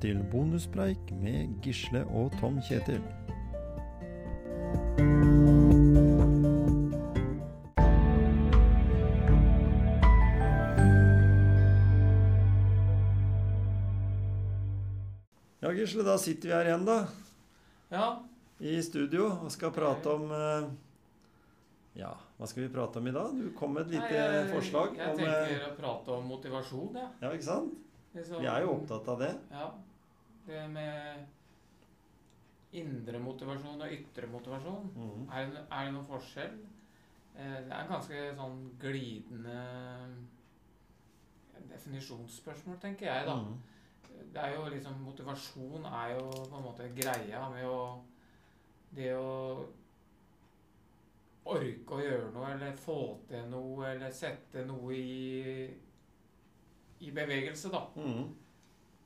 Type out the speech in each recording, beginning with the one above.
velkommen til bonuspreik med Gisle og Tom Kjetil. Ja, Gisle, da sitter vi her igjen, da. Ja, I studio og skal prate om eh, Ja, hva skal vi prate om i dag? Du kom med et lite Nei, jeg, forslag Jeg om eh, tenker å prate om motivasjon, jeg. Ja, ikke sant? Liksom, Vi er jo opptatt av det. Ja. Det med indre motivasjon og ytre motivasjon. Mm. Er det, er det noen forskjell? Eh, Det er en ganske sånn glidende definisjonsspørsmål, tenker jeg, da. Mm. Det er jo liksom Motivasjon er jo på en måte greia med å Det å orke å gjøre noe, eller få til noe, eller sette noe i i bevegelse, da. Mhm.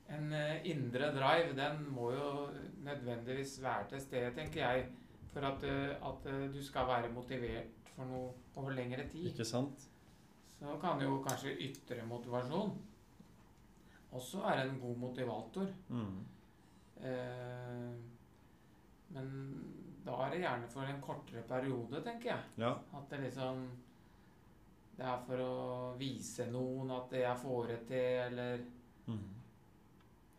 En eh, indre drive, den må jo nødvendigvis være til stede, tenker jeg, for at, eh, at eh, du skal være motivert for noe over lengre tid. Ikke sant? Så kan jo kanskje ytre motivasjon også være en god motivator. Mm. Eh, men da er det gjerne for en kortere periode, tenker jeg. Ja. At det liksom Det er for å vise noen at jeg får det til, eller Mhm.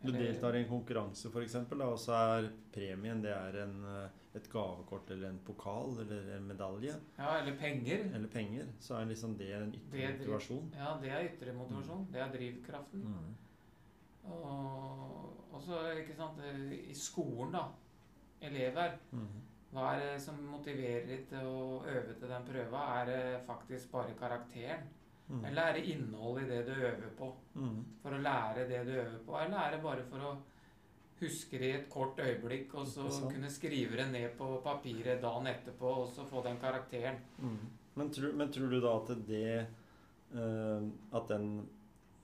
Du deltar i en konkurranse, f.eks., og så er premien det er en, eh, et gavekort eller en pokal eller en medalje Ja, eller penger. eller penger. Så er liksom det en ytre Det motivasjon. Ja, det er ytre motivasjon. Det er drivkraften. Mm. Og og så, ikke sant, eh, i skolen, da. Elever. Mm. Hva er det som motiverer de til å øve til den prøva? Er det faktisk bare karakteren? Mhm. Lære innholdet i det du øver på? Mm. For å lære det du øver på? Eller lærer bare for å huske det i et kort øyeblikk, og så kunne skrive det ned på papiret dagen etterpå, og så få den karakteren? Mm. Men, tror, men tror du da at det uh, At den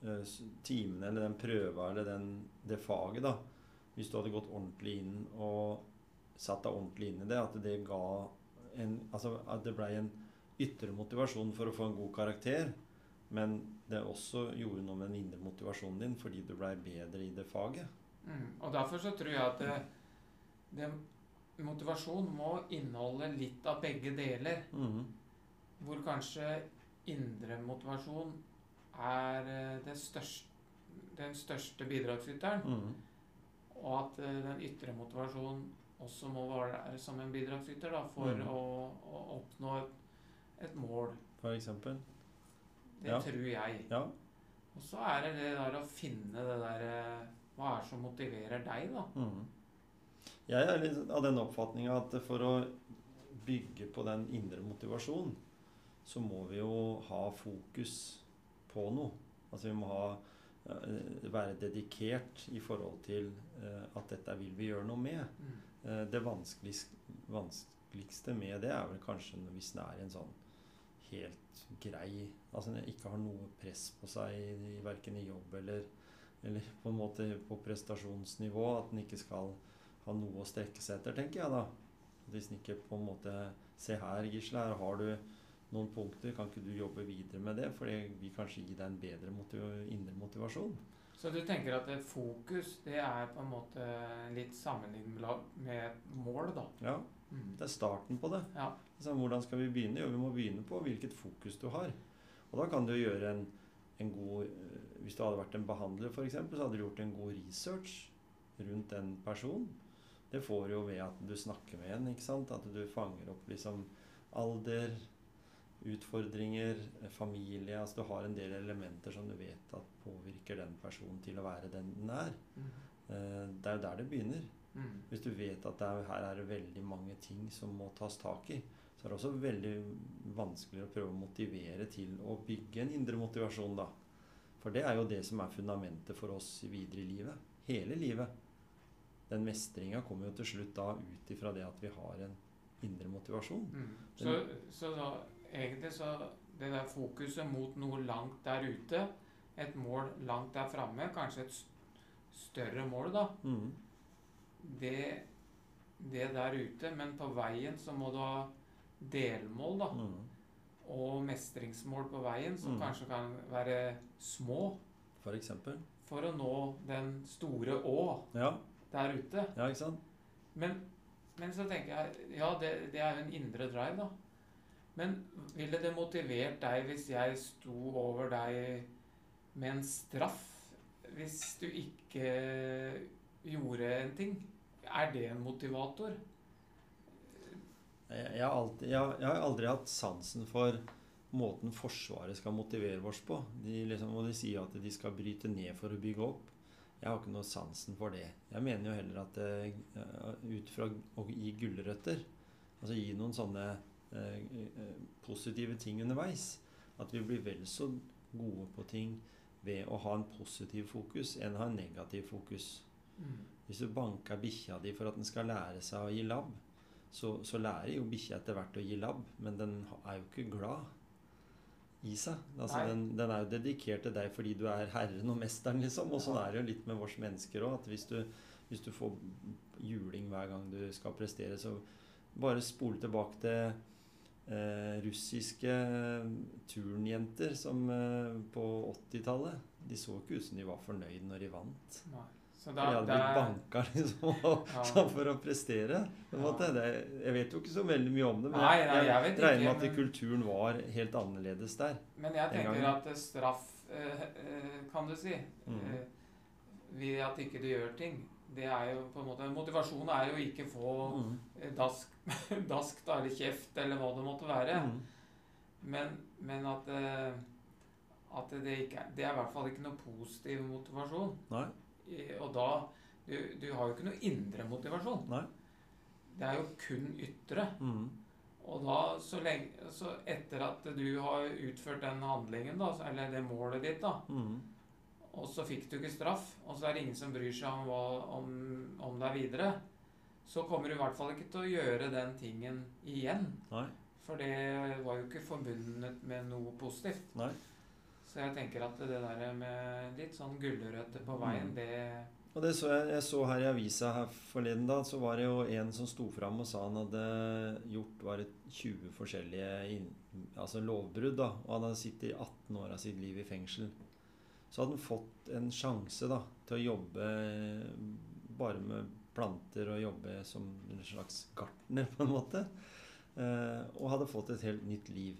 uh, timen eller den prøva eller den, det faget, da Hvis du hadde gått ordentlig inn og satt deg ordentlig inn i det, at det ga en Altså at det blei en ytre motivasjon for å få en god karakter, men det også gjorde noe med den indre motivasjonen din fordi du blei bedre i det faget. Mm. Og derfor så tror jeg at det, det, motivasjon må inneholde litt av begge deler. Mm. Hvor kanskje indre motivasjon er eh, det største, den største bidragsyteren. Mm. Og at eh, den ytre motivasjonen også må være som en bidragsyter da, for Mm. å, å oppnå et, et mål. For eksempel. Det Ja. tror jeg. Ja. Og så er det det der å finne det der eh, Hva er det som motiverer deg, da? Mm. Jeg er litt av den oppfatninga at for å bygge på den indre motivasjonen, så må vi jo ha fokus på noe. Altså vi må ha, eh, være dedikert i forhold til eh, at dette vil vi gjøre noe med. Mm. Det vanskeligste, vanskeligste med det er vel kanskje hvis det er en sånn helt grei Altså den ikke har noe press på seg verken i jobb eller, eller på en måte på prestasjonsnivå. At den ikke skal ha noe å strekke seg etter, tenker jeg da. Hvis den ikke på en måte Se her, Gisle, her har du noen punkter. Kan ikke du jobbe videre med det? For det vil kanskje gi deg en bedre motiv indre motivasjon. Så du tenker at fokus det er på en måte litt sammenlignet med mål, da? Ja, Mm. det er starten på det. Ja. Så hvordan skal vi begynne? Jo, vi må begynne på hvilket fokus du har. Og da kan du gjøre en, en god eh, Hvis du hadde vært en behandler, f.eks., så hadde du gjort en god research rundt den personen. Det får du jo ved at du snakker med en, ikke sant? At du fanger opp liksom alder, utfordringer, eh, familie Altså du har en del elementer som du vet at påvirker den personen til å være den den er. Mm. Eh, Det er jo der det begynner. Mm. Hvis du vet at det er, her er det veldig mange ting som må tas tak i, så er det også veldig vanskelig å prøve å motivere til å bygge en indre motivasjon, da. For det er jo det som er fundamentet for oss videre i livet. Hele livet. Den mestringa kommer jo til slutt da ut ifra det at vi har en indre motivasjon. Mm. Så, så da, egentlig så det der fokuset mot noe langt der ute, et mål langt der framme, kanskje et større mål, da, mm. det, det der ute, men på veien så må du ha delmål, da. Mm. Og mestringsmål på veien som Mm. kanskje kan være små. For eksempel. for å nå den store Å Ja, der ute. ja ikke sant? Men, men så tenker jeg Ja, det, det er jo en indre drive, da. Men ville det motivert deg hvis jeg sto over deg med en straff hvis du ikke gjorde en ting? Er det en motivator? Jeg, har alltid, jeg, jeg har aldri hatt sansen for måten Forsvaret skal motivere oss på. De, liksom, og de sier at de skal bryte ned for å bygge opp. Jeg har ikke noe sansen for det. Jeg mener jo heller at det, ut fra å gi gulrøtter, altså gi noen sånne eh, eh, positive ting underveis, at vi blir vel så gode på ting ved å ha en positiv fokus enn å ha en negativ fokus. Hvis du banker bikkja di for at den skal lære seg å gi labb, så, så lærer jo bikkja etter hvert å gi labb, men den er jo ikke glad i seg. Altså, den, den er jo dedikert til deg fordi du er herren og mesteren, liksom. Og sånn er det jo litt med vårs mennesker òg. At hvis du, hvis du får juling hver gang du skal prestere, så bare spole tilbake til eh, russiske turnjenter som eh, på 80-tallet. De så ikke ut som de var fornøyd når de vant. Nei. Så da, de hadde blitt er- banka liksom, Ja. for å prestere. Ja. Det, jeg vet jo ikke så veldig mye om det, men Nei, jeg, jeg, jeg regner med at men- kulturen var helt annerledes der. Men jeg tenker at eh, straff, eh, eh, kan du si, mm. eh, ved at ikke du gjør ting, det er jo på en måte Motivasjonen er jo ikke få Mm. eh, dask, dask da, eller kjeft, eller hva det måtte være. Mm. Men, men at, eh, at det er Det er i hvert fall ikke noe positiv motivasjon. Nei. Og da du, du har jo ikke noe indre motivasjon. Nei. Det er jo kun ytre. Mm. Og da, så lenge Så etter at du har utført den handlingen, da, eller det målet ditt, da, Mm. Og så fikk du ikke straff, og så er det ingen som bryr seg om, hva, om, om deg videre, så kommer du i hvert fall ikke til å gjøre den tingen igjen. Nei. For det var jo ikke forbundet med noe positivt. Nei. Så jeg tenker at det der med litt sånn gulrøtter på veien, Mm. det Og det så jeg, jeg så her i avisa her forleden da, så var det jo en som sto fram og sa han hadde gjort var det 20 forskjellige inn, altså lovbrudd. da, Og han hadde sittet i 18 år av sitt liv i fengsel. Så hadde han fått en sjanse da, til å jobbe bare med planter og jobbe som en slags gartner, på en måte. Eh, og hadde fått et helt nytt liv.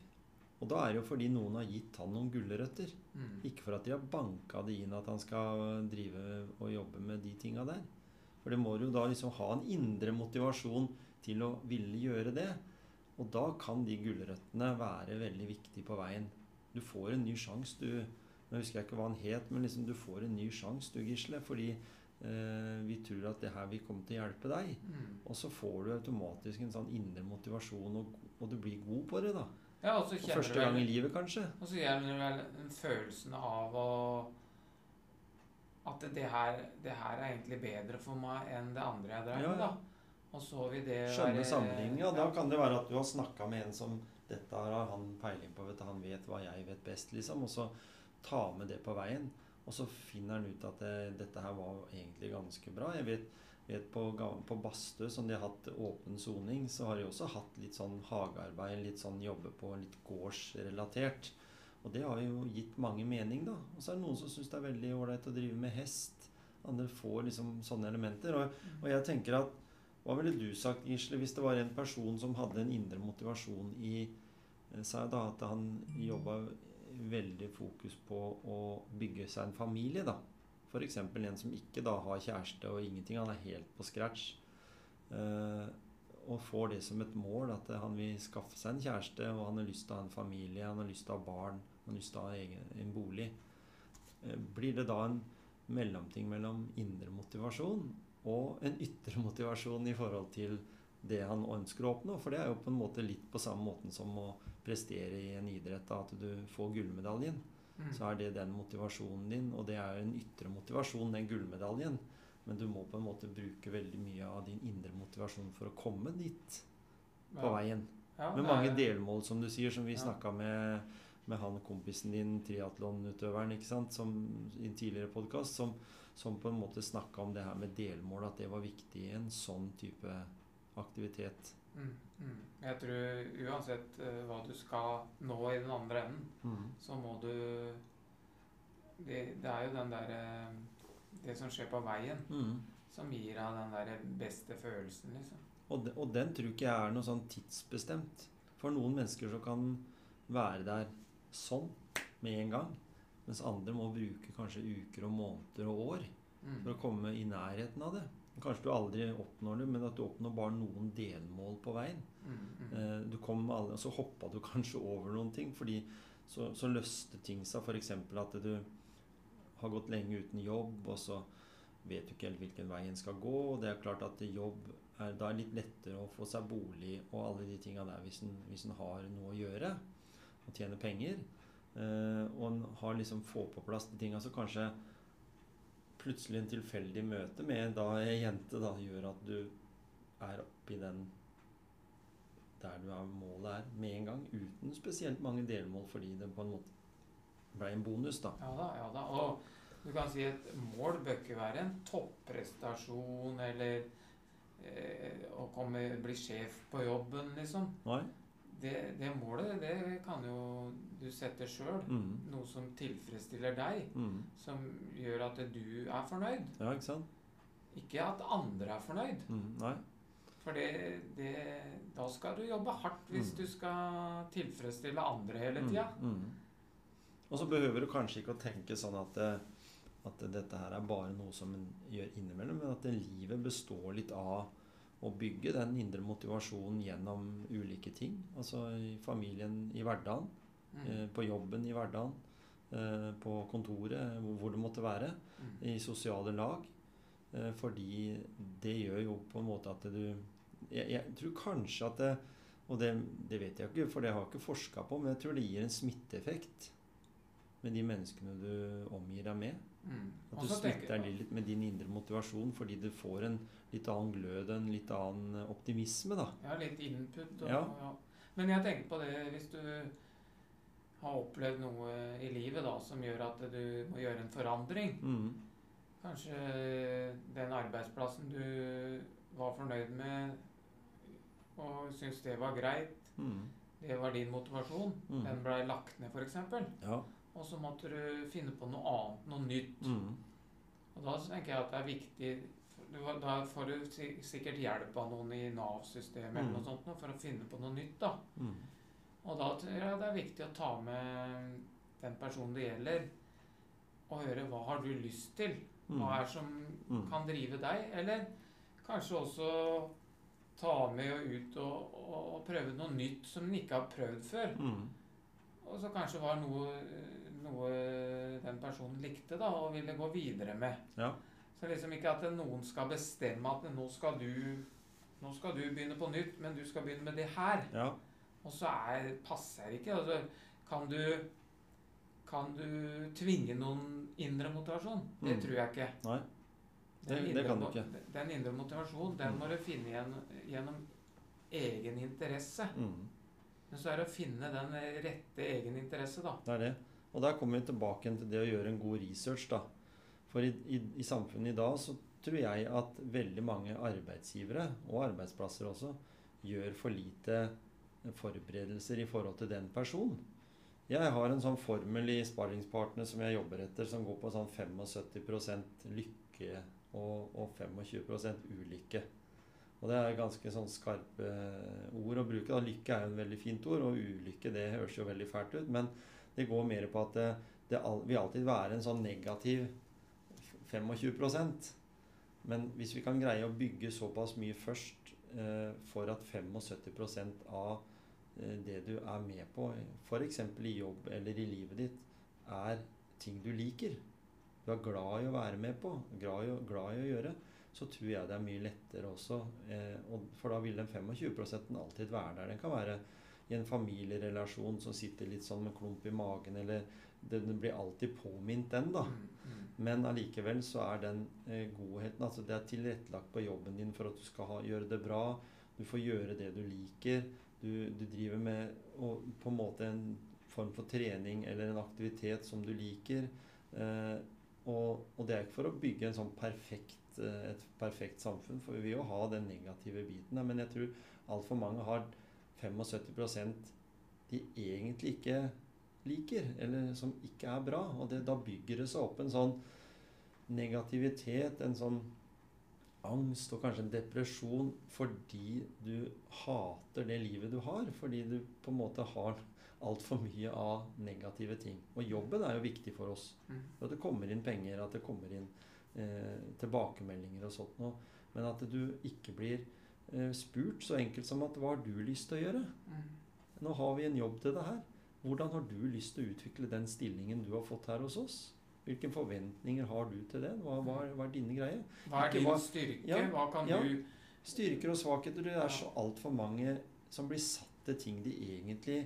Og da er det jo fordi noen har gitt han noen gulrøtter. mm. Ikke for at de har banka det inn at han skal drive og jobbe med de tinga der. For det må jo da liksom ha en indre motivasjon til å ville gjøre det. Og da kan de gulrøttene være veldig viktige på veien. Du får en ny sjanse, du. Nå husker jeg ikke hva han het, men liksom du får en ny sjanse, du, Gisle. Fordi eh, vi tror at det her vil komme til å hjelpe deg. Mm. Og så får du automatisk en sånn indre motivasjon, og, og du blir god på det, da. Ja, og første gang i livet, kanskje. Og så gjelder vel den følelsen av å At det her, det her er egentlig bedre for meg enn det andre jeg drev med, ja. da. Og så vil det Skjønne være sammenhengen. Ja, da kan det være at du har snakka med en som dette har han peiling på, vet du, han vet hva jeg vet best, liksom. Og så ta med det på veien. Og så finner han ut at det, dette her var egentlig ganske bra. Jeg vet, vet på, på Bastø, som de har hatt åpen soning, så har de også hatt litt sånn hagearbeid, litt sånn jobbe på litt gårdsrelatert. Og det har jo gitt mange mening, da. Og så er det noen som syns det er veldig ålreit å drive med hest. Andre får liksom sånne elementer. Og, og jeg tenker at hva ville du sagt, Gisle, hvis det var en person som hadde en indre motivasjon i eh, seg, da, at han jobba veldig fokus på å bygge seg en familie, da. F.eks. en som ikke da har kjæreste og ingenting, han er helt på scratch. Eh, og får det som et mål, at han vil skaffe seg en kjæreste, og han har lyst til å ha en familie, han har lyst til å ha barn, han har lyst til å ha egen, en bolig. Eh, blir det da en mellomting mellom indre motivasjon og en ytre motivasjon i forhold til det han ønsker å oppnå. For det er jo på en måte litt på samme måten som å prestere i en idrett, da, at du får gullmedaljen. Mm. Så er det den motivasjonen din, og det er en ytre motivasjon, den gullmedaljen. Men du må på en måte bruke veldig mye av din indre motivasjon for å komme dit på Ja. veien. Ja, Med mange er- delmål, som du sier, som vi Ja. snakka med, med han kompisen din, triatlonutøveren, ikke sant, som, i en tidligere podkast, som, som på en måte snakka om det her med delmål, at det var viktig i en sånn type aktivitet. Mm, mm. Jeg tror uansett eh, hva du skal nå i den andre enden, så må du det, det er jo den derre Det som skjer på veien, Mm. som gir deg den der beste følelsen, liksom. Og, de, og den tror ikke jeg er noe sånn tidsbestemt. For noen mennesker så kan være der sånn med en gang. Mens andre må bruke kanskje uker og måneder og år Mm. for å komme i nærheten av det. Kanskje du aldri oppnår det, men at du oppnår bare noen delmål på veien. Mm, mm. Eh, du kom aldri, og så hoppa du kanskje over noen ting, fordi så, så løste ting seg. F.eks. at du har gått lenge uten jobb, og så vet du ikke helt hvilken vei en skal gå. og det er klart at jobb er da litt lettere å få seg bolig og alle de tinga der hvis en, hvis en har noe å gjøre og tjener penger. Eh, og en har liksom få på plass de tinga, så kanskje plutselig en tilfeldig møte med da ei jente da gjør at du er oppi den der du er målet er med en gang, uten spesielt mange delmål, fordi det på en måte ble en bonus, da. Ja da, ja da. Og du kan si et mål bør ikke være en topprestasjon eller eh, å komme, bli sjef på jobben, liksom. Nei? Det, det målet, det kan jo du sette sjøl. Mm. Noe som tilfredsstiller deg, Mm. som gjør at du er fornøyd. Ja, ikke sant? Ikke at andre er fornøyd. Mm. Nei? For det, det, da skal du jobbe hardt hvis Mm. du skal tilfredsstille andre hele tida. Mm. Mm. Og så behøver du kanskje ikke å tenke sånn at, at dette her er bare noe som en gjør innimellom, men at livet består litt av å bygge den indre motivasjonen gjennom ulike ting. Altså i familien i hverdagen, Mm. eh, på jobben i hverdagen, eh, på kontoret, hvor- det måtte være. Mm. i sosiale lag. Eh, fordi det gjør jo på en måte at du Jeg, jeg tror kanskje at det Og det, det vet jeg ikke, for det har jeg ikke forska på, men jeg tror det gir en smitteeffekt med de menneskene du omgir deg med. Mm. At du smitter deg litt med din indre motivasjon fordi du får en litt annen glød en litt annen optimisme, da. Ja, litt input. Og, Ja. ja. Men jeg tenker på det hvis du har opplevd noe i livet da, som gjør at du må gjøre en forandring. Mm. Kanskje den arbeidsplassen du var fornøyd med og syntes det var greit, Mm. det var din motivasjon. Mm. Den blei lagt ned, f.eks. Ja. Og så måtte du finne på noe annet, noe nytt. Mm. Og da tenker jeg at det er viktig Da får du sikkert hjelp av noen i Nav-systemet eller Mm. noe sånt for å finne på noe nytt. da. Mm. Og da tror jeg det er viktig å ta med den personen det gjelder, og høre hva har du lyst til? Hva Mm. er som Mm. kan drive deg? Eller kanskje også ta med og ut og, og, og prøve noe nytt som en ikke har prøvd før. Mm. Og så kanskje var noe, noe den personen likte da, og ville gå videre med. Ja. Så liksom ikke at noen skal bestemme at nå skal du nå skal du begynne på nytt, men du skal begynne med det her. Ja. Og så er, passer ikke. Altså, kan du kan du tvinge noen indre motivasjon? Det Mm. tror jeg ikke. Nei. det, Det- det kan du ikke. Den indre motivasjonen, den Mm. må du finne igjen gjennom egen interesse. Mm. Men så er det å finne den rette egen interesse, da. Det er det. Og der kommer vi tilbake til det å gjøre en god research. da. For i, i, i samfunnet i dag så tror jeg at veldig mange arbeidsgivere, og arbeidsplasser også, gjør for lite forberedelser i forhold til den personen. Jeg har en sånn formel i Sparringspartner som jeg jobber etter, som går på sånn 75% lykke og, og 25% ulykke. Og det er ganske sånn skarpe ord å bruke. da. Lykke er jo en veldig fint ord, og ulykke det høres jo veldig fælt ut. Men det går mer på at det, det vil alltid være en sånn negativ 25% Men hvis vi kan greie å bygge såpass mye først eh, for at 75 av eh, det du er med på, f.eks. i jobb eller i livet ditt, er ting du liker, du er glad i å være med på, glad i, glad i å gjøre, så tror jeg det er mye lettere også. Eh, og, for da vil den 25 alltid være der. Den kan være i en familierelasjon som sitter litt sånn med klump i magen, eller den blir alltid påminnet den, da. Mm, mm. Men allikevel så er den eh, godheten Altså det er tilrettelagt på jobben din for at du skal ha, gjøre det bra. Du får gjøre det du liker. Du, du driver med og, på en måte en form for trening eller en aktivitet som du liker. Eh, og, og det er ikke for å bygge en sånn perfekt, eh, et perfekt samfunn, for vi vil jo ha den negative biten. Men jeg tror altfor mange har 75% de egentlig ikke liker, eller som ikke er bra. Og det, da bygger det seg opp en sånn negativitet, en sånn angst og kanskje en depresjon fordi du hater det livet du har. Fordi du på en måte har altfor mye av negative ting. Og jobben er jo viktig for oss. Mm. At det kommer inn penger, at det kommer inn eh, tilbakemeldinger og sånt noe. Men at du ikke blir spurt så enkelt som at 'hva har du lyst til å gjøre'? Nå har vi en jobb til det her. Hvordan har du lyst til å utvikle den stillingen du har fått her hos oss? Hvilke forventninger har du til det? Hva, hva, er, hva er dine greier? Hva er din styrke? Ja, Hva kan ja. du Styrker og svakheter. Det er så altfor mange som blir satt til ting de egentlig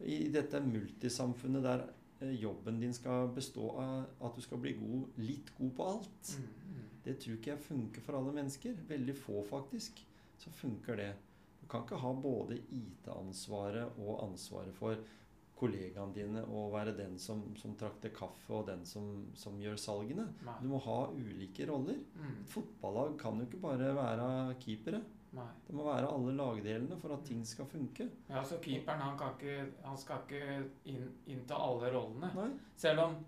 I dette multisamfunnet der eh, jobben din skal bestå av at du skal bli god, litt god på alt. mm, mm. Det tror ikke jeg funker for alle mennesker. Veldig få, faktisk. Så funker det. Du kan ikke ha både IT-ansvaret og ansvaret for kollegaene dine og være den som, som trakter kaffe og den som, som gjør salgene. Nei. Du må ha ulike roller. Mm. Et fotballag kan jo ikke bare være keepere. Nei. Det må være alle lagdelene for at ting skal funke. Ja, så keeperen han, kan ikke, han skal ikke inn, innta alle rollene. Nei, Selv om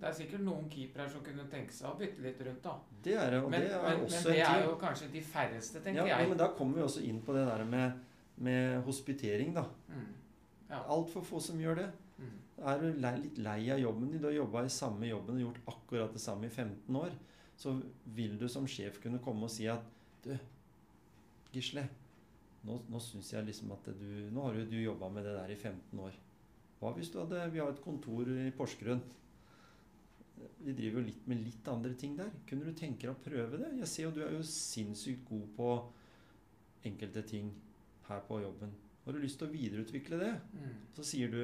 det er sikkert noen keepere som kunne tenke seg å bytte litt rundt. da. det er det. Og Men, det er men, men det er jo kanskje de færreste, tenker Ja, jeg. men da kommer vi også inn på det der med, med hospitering, da. Mm. Ja. Altfor få som gjør det. Mm. Er du lei, litt lei av jobben din, du har jobba i samme jobben og gjort akkurat det samme i 15 år, så vil du som sjef kunne komme og si at Du, Gisle, nå, nå syns jeg liksom at du Nå har jo du jobba med det der i 15 år. Hva hvis du hadde Vi har et kontor i Porsgrunn. Vi driver jo litt med litt andre ting der. Kunne du tenke deg å prøve det? Jeg ser jo du er jo sinnssykt god på enkelte ting her på jobben. Har du lyst til å videreutvikle det? Mm. Så sier du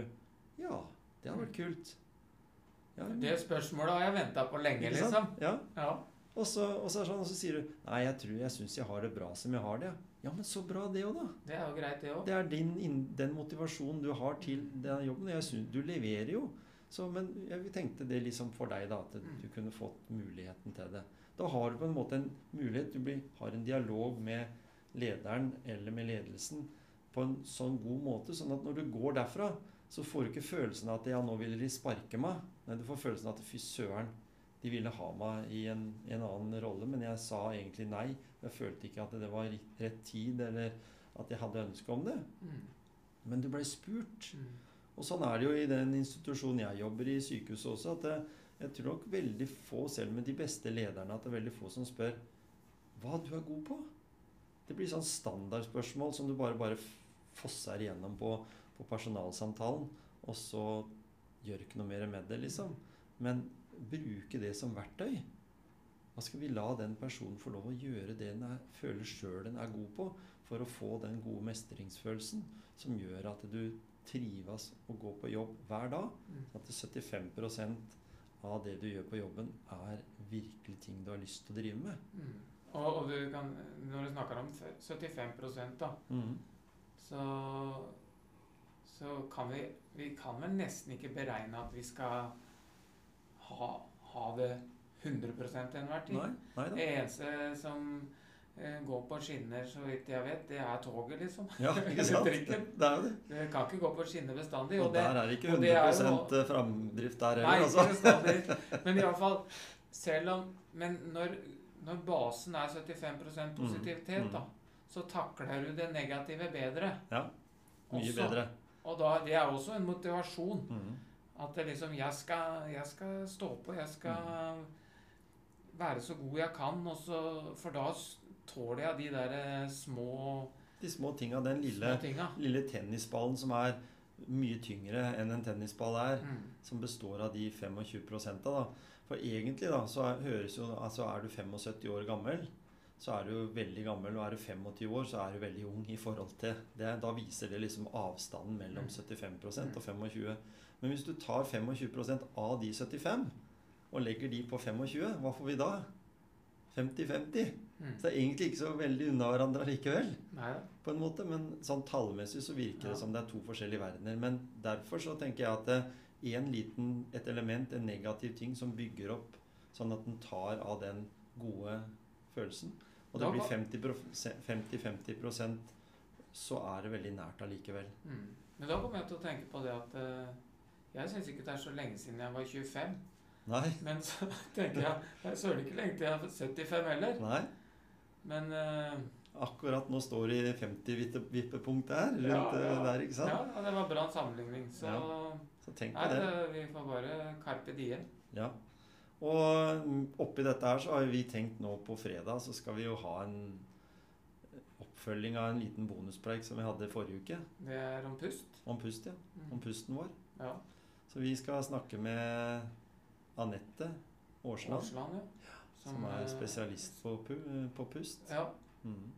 ja, det hadde vært kult. Ja, Det spørsmålet har jeg venta på lenge, liksom. Ja. Ja. Og så, og så, sånn, og så sier du Nei, jeg tror jeg syns jeg har det bra som jeg har det. Ja, men så bra det òg, da. Det er jo greit, det òg. Det er din, den motivasjonen du har til den jobben. Jeg synes, du leverer jo. Så, men jeg tenkte det liksom for deg, da, at Mm. du kunne fått muligheten til det. Da har du på en måte en mulighet. Du blir, har en dialog med lederen eller med ledelsen på en sånn god måte, sånn at når du går derfra, så får du ikke følelsen av at ja, nå ville de sparke meg. Nei, du får følelsen av at fy søren, de ville ha meg i en, en annen rolle, men jeg sa egentlig nei. Jeg følte ikke at det var rett tid, eller at jeg hadde ønske om det. Mm. Men du ble spurt. Mm. Og sånn er det jo i den institusjonen jeg jobber i, sykehuset også, at jeg, jeg tror nok veldig få, selv med de beste lederne, at det er veldig få som spør hva du er god på. Det blir sånn standardspørsmål som du bare, bare fosser igjennom på, på personalsamtalen, og så gjør ikke noe mer med det, liksom. Men bruke det som verktøy. Hva skal vi la den personen få lov å gjøre det den er, føler sjøl den er god på, for å få den gode mestringsfølelsen som gjør at du trives å gå på jobb hver dag? Mm. At det 75% av det du gjør på jobben, er virkelig ting du har lyst til å drive med. Mm. Og, og du kan, når du snakker om 75 da, mm. så, så kan vi Vi kan vel nesten ikke beregne at vi skal ha, ha det 100 til enhver tid. Nei, nei. Det eneste som eh, går på skinner, så vidt jeg vet, det er toget, liksom. Ja, ikke sant? Det er jo det. Det kan ikke gå på skinner bestandig. Og Og det, der er det ikke og det er 100 jo- framdrift der Nei, heller, ikke altså. bestandig. Men iallfall Selv om Men når, når basen er 75% positivitet, mm. da, så takler du det negative bedre. Ja, Mye Også. bedre. Og da, det er også en motivasjon. Mm. At det liksom jeg skal, jeg skal stå på, jeg skal være så god jeg kan, og så, for da tåler jeg de der eh, små, De små tinga. Den lille, lille tennisballen som er mye tyngre enn en tennisball er. Mm. som består av de 25% da. For egentlig da, så er, høres jo, altså er du 75 år gammel, så er du jo veldig gammel, og er du 25 år, så er du veldig ung i forhold til det. Da viser det liksom avstanden mellom Mm. 75% og 25. Men hvis du tar 25% av de 75 og legger de på 25, hva får vi da? 50-50. Mm. Så det er egentlig ikke så veldig unna hverandre likevel Nei på en måte, men sånn tallmessig så virker Ja. det som det er to forskjellige verdener. Men derfor så tenker jeg at det en liten, et element, en negativ ting som bygger opp sånn at den tar av den gode følelsen. Og det blir 50-50% så er det veldig nært allikevel. Mm. Men da kommer jeg til å tenke på det at eh, Jeg syns ikke det er så lenge siden jeg var 25. Nei. Men så tenker jeg Det er søren ikke lenge til jeg er 75 heller. Nei. Men uh, Akkurat nå står det i 50-vippepunktet her. Rundt Ja, ja. eh, der, ikke sant? ja, ja, det var bra sammenligning. Så Så tenk på nei, det. det, vi får bare carpe diem. Ja. Og mm, oppi dette her så har vi tenkt nå på fredag så skal vi jo ha en oppfølging av en liten bonuspreik som vi hadde forrige uke. Det er om pust. Om pust, ja. Mm. Om pusten vår. Ja. Så vi skal snakke med Anette Aarsland, ja. som er eh, spesialist på, pu på pust. Ja. Mm.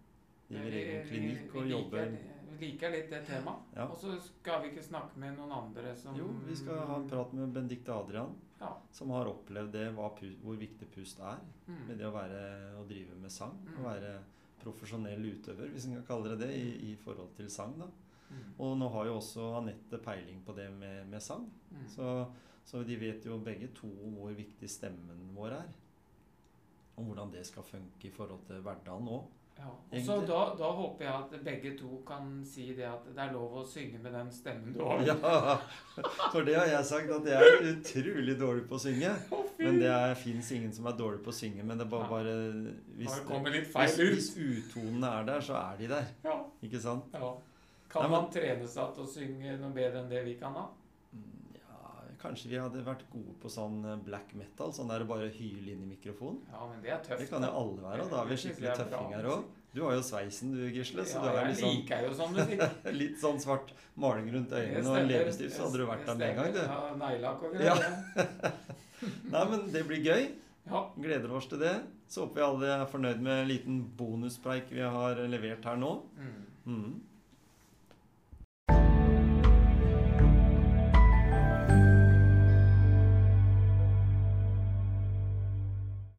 Driver egen klinikk og jobber Vi liker litt det temaet. Ja. Og så skal vi ikke snakke med noen andre som Jo, vi skal ha en prat med Benedicte Adrian, Ja. som har opplevd det, hvor viktig pust er. Mm. Med det å, være, å drive med sang. Mm. Å være profesjonell utøver, hvis en kan kalle det det, i, i forhold til sang. da. Mm. Og nå har jo også Anette peiling på det med, med sang. Mm. Så, så de vet jo begge to hvor viktig stemmen vår er. Og hvordan det skal funke i forhold til hverdagen òg. Ja. Og så da, da håper jeg at begge to kan si det at det er lov å synge med den stemmen du har. Ja, for det har jeg sagt, at jeg er utrolig dårlig på å synge. Men det fins ingen som er dårlig på å synge. Men det er bare, bare hvis, hvis, hvis utonene er der, så er de der. Ja. Ikke sant? ja. Kan Nei, men- man trene seg til å synge noe bedre enn det vi kan da? Mm, kanskje vi hadde vært gode på sånn eh, black metal. Sånn der å bare hyle inn i mikrofonen. Ja, men det er tøft. Det kan jo alle være. og Da er vi skikkelig er tøffinger òg. Du har jo sveisen du, Gisle. Så ja, du jeg litt sånn, liker jo sånn musikk. litt sånn svart maling rundt øynene og leppestift, så hadde du vært der med en gang, du. Ja, Neglelakk og Ja. Nei, men det blir gøy. Ja. Gleder oss til det. Så håper vi alle er fornøyd med en liten bonuspreik vi har levert her nå. Mm. Mhm.